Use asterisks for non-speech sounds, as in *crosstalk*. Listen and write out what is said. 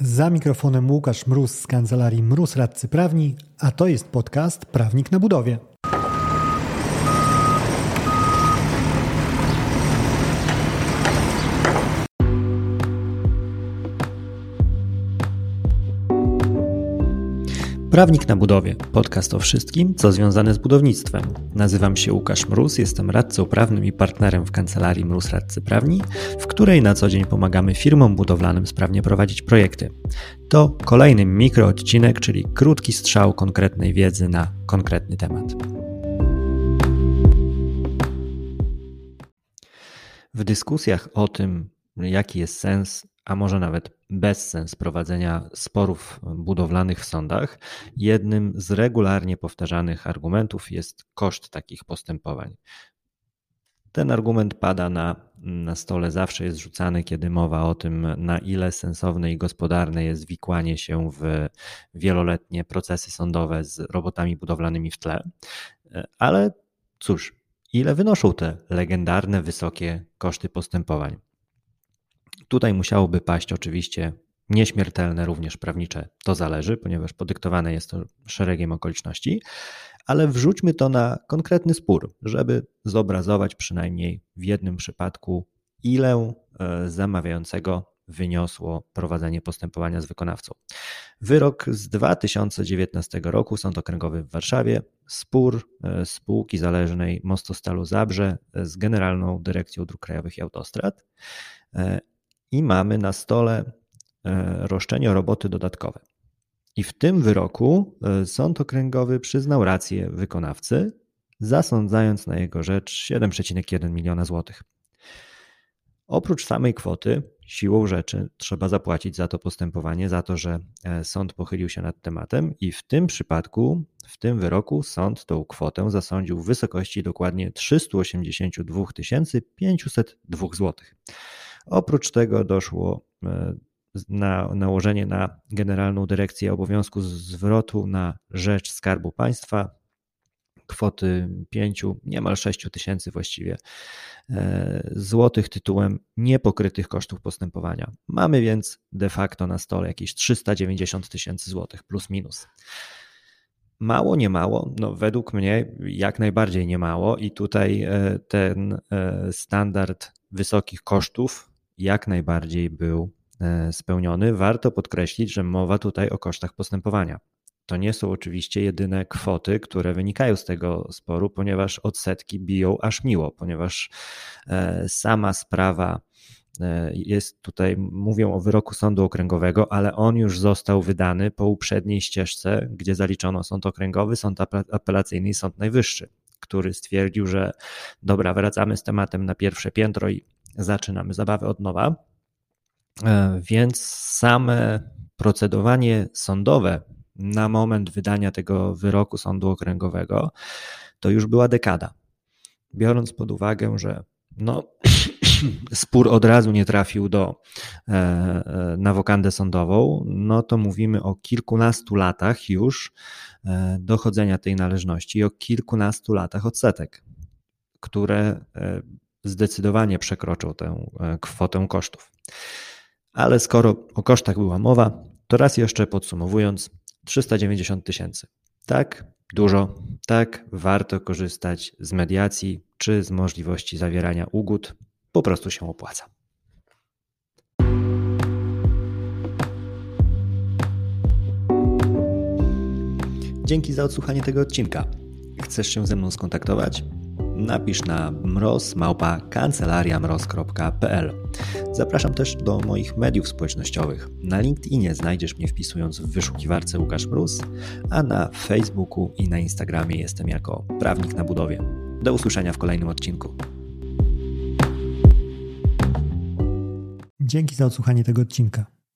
Za mikrofonem Łukasz Mróz z kancelarii Mróz Radcy Prawni, a to jest podcast Prawnik na Budowie. Prawnik na budowie. Podcast o wszystkim, co związane z budownictwem. Nazywam się Łukasz Mróz, jestem radcą prawnym i partnerem w kancelarii Mróz Radcy Prawni, w której na co dzień pomagamy firmom budowlanym sprawnie prowadzić projekty. To kolejny mikroodcinek, czyli krótki strzał konkretnej wiedzy na konkretny temat. W dyskusjach o tym, jaki jest sens, a może nawet bezsens prowadzenia sporów budowlanych w sądach, jednym z regularnie powtarzanych argumentów jest koszt takich postępowań. Ten argument pada na, na stole, zawsze jest rzucany, kiedy mowa o tym, na ile sensowne i gospodarne jest wikłanie się w wieloletnie procesy sądowe z robotami budowlanymi w tle. Ale cóż, ile wynoszą te legendarne, wysokie koszty postępowań? Tutaj musiałoby paść oczywiście nieśmiertelne, również prawnicze. To zależy, ponieważ podyktowane jest to szeregiem okoliczności, ale wrzućmy to na konkretny spór, żeby zobrazować przynajmniej w jednym przypadku, ile e, zamawiającego wyniosło prowadzenie postępowania z wykonawcą. Wyrok z 2019 roku, Sąd Okręgowy w Warszawie, spór e, spółki zależnej Mostostalu Zabrze z Generalną Dyrekcją Dróg Krajowych i Autostrad e, i mamy na stole e, roszczenie o roboty dodatkowe. I w tym wyroku e, Sąd Okręgowy przyznał rację wykonawcy, zasądzając na jego rzecz 7,1 miliona złotych. Oprócz samej kwoty, siłą rzeczy trzeba zapłacić za to postępowanie, za to, że e, sąd pochylił się nad tematem, i w tym przypadku, w tym wyroku, sąd tą kwotę zasądził w wysokości dokładnie 382 502 złotych. Oprócz tego doszło e, na nałożenie na Generalną Dyrekcję obowiązku zwrotu na rzecz Skarbu Państwa kwoty 5, niemal 6 tysięcy właściwie e, złotych tytułem niepokrytych kosztów postępowania. Mamy więc de facto na stole jakieś 390 tysięcy złotych plus minus. Mało, nie mało? No, według mnie jak najbardziej nie mało, i tutaj e, ten standard wysokich kosztów jak najbardziej był e, spełniony. Warto podkreślić, że mowa tutaj o kosztach postępowania. To nie są oczywiście jedyne kwoty, które wynikają z tego sporu, ponieważ odsetki biją aż miło, ponieważ e, sama sprawa e, jest tutaj, mówią o wyroku sądu okręgowego, ale on już został wydany po uprzedniej ścieżce, gdzie zaliczono sąd okręgowy, sąd apelacyjny i sąd najwyższy, który stwierdził, że dobra, wracamy z tematem na pierwsze piętro i zaczynamy zabawę od nowa. E, więc same procedowanie sądowe na moment wydania tego wyroku sądu okręgowego to już była dekada. Biorąc pod uwagę, że no, *coughs* spór od razu nie trafił do, e, e, na wokandę sądową, no to mówimy o kilkunastu latach już dochodzenia tej należności i o kilkunastu latach odsetek, które zdecydowanie przekroczył tę e, kwotę kosztów. Ale skoro o kosztach była mowa, to raz jeszcze podsumowując, 390 tysięcy. Tak, dużo, tak, warto korzystać z mediacji czy z możliwości zawierania ugód, po prostu się opłaca. Dzięki za odsłuchanie tego odcinka. Chcesz się ze mną skontaktować? Napisz na mroz.małpa kancelariamroz.pl. Zapraszam też do moich mediów społecznościowych. Na LinkedInie znajdziesz mnie wpisując w wyszukiwarce Łukasz Mróz, a na Facebooku i na Instagramie jestem jako prawnik na budowie. Do usłyszenia w kolejnym odcinku. Dzięki za odsłuchanie tego odcinka.